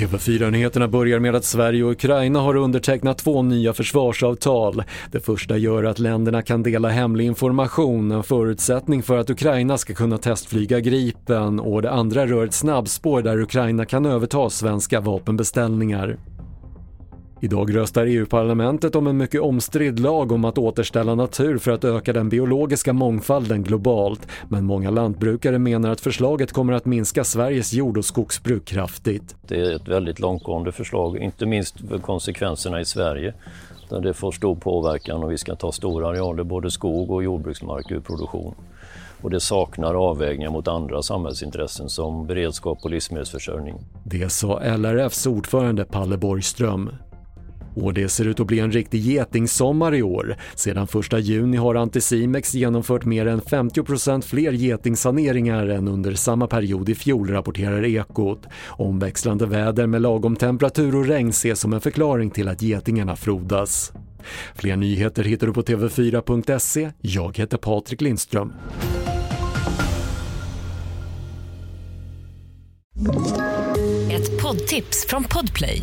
TV4-nyheterna börjar med att Sverige och Ukraina har undertecknat två nya försvarsavtal. Det första gör att länderna kan dela hemlig information, en förutsättning för att Ukraina ska kunna testflyga Gripen och det andra rör ett snabbspår där Ukraina kan överta svenska vapenbeställningar. Idag röstar EU-parlamentet om en mycket omstridd lag om att återställa natur för att öka den biologiska mångfalden globalt. Men många lantbrukare menar att förslaget kommer att minska Sveriges jord och skogsbruk kraftigt. Det är ett väldigt långtgående förslag, inte minst för konsekvenserna i Sverige. Där det får stor påverkan och vi ska ta stora arealer både skog och jordbruksmark ur produktion. Och det saknar avvägningar mot andra samhällsintressen som beredskap och livsmedelsförsörjning. Det sa LRFs ordförande Palle Borgström. Och det ser ut att bli en riktig getingsommar i år. Sedan 1 juni har Anticimex genomfört mer än 50% fler getingsaneringar än under samma period i fjol, rapporterar Ekot. Omväxlande väder med lagom temperatur och regn ses som en förklaring till att getingarna frodas. Fler nyheter hittar du på TV4.se. Jag heter Patrik Lindström. Ett poddtips från Podplay.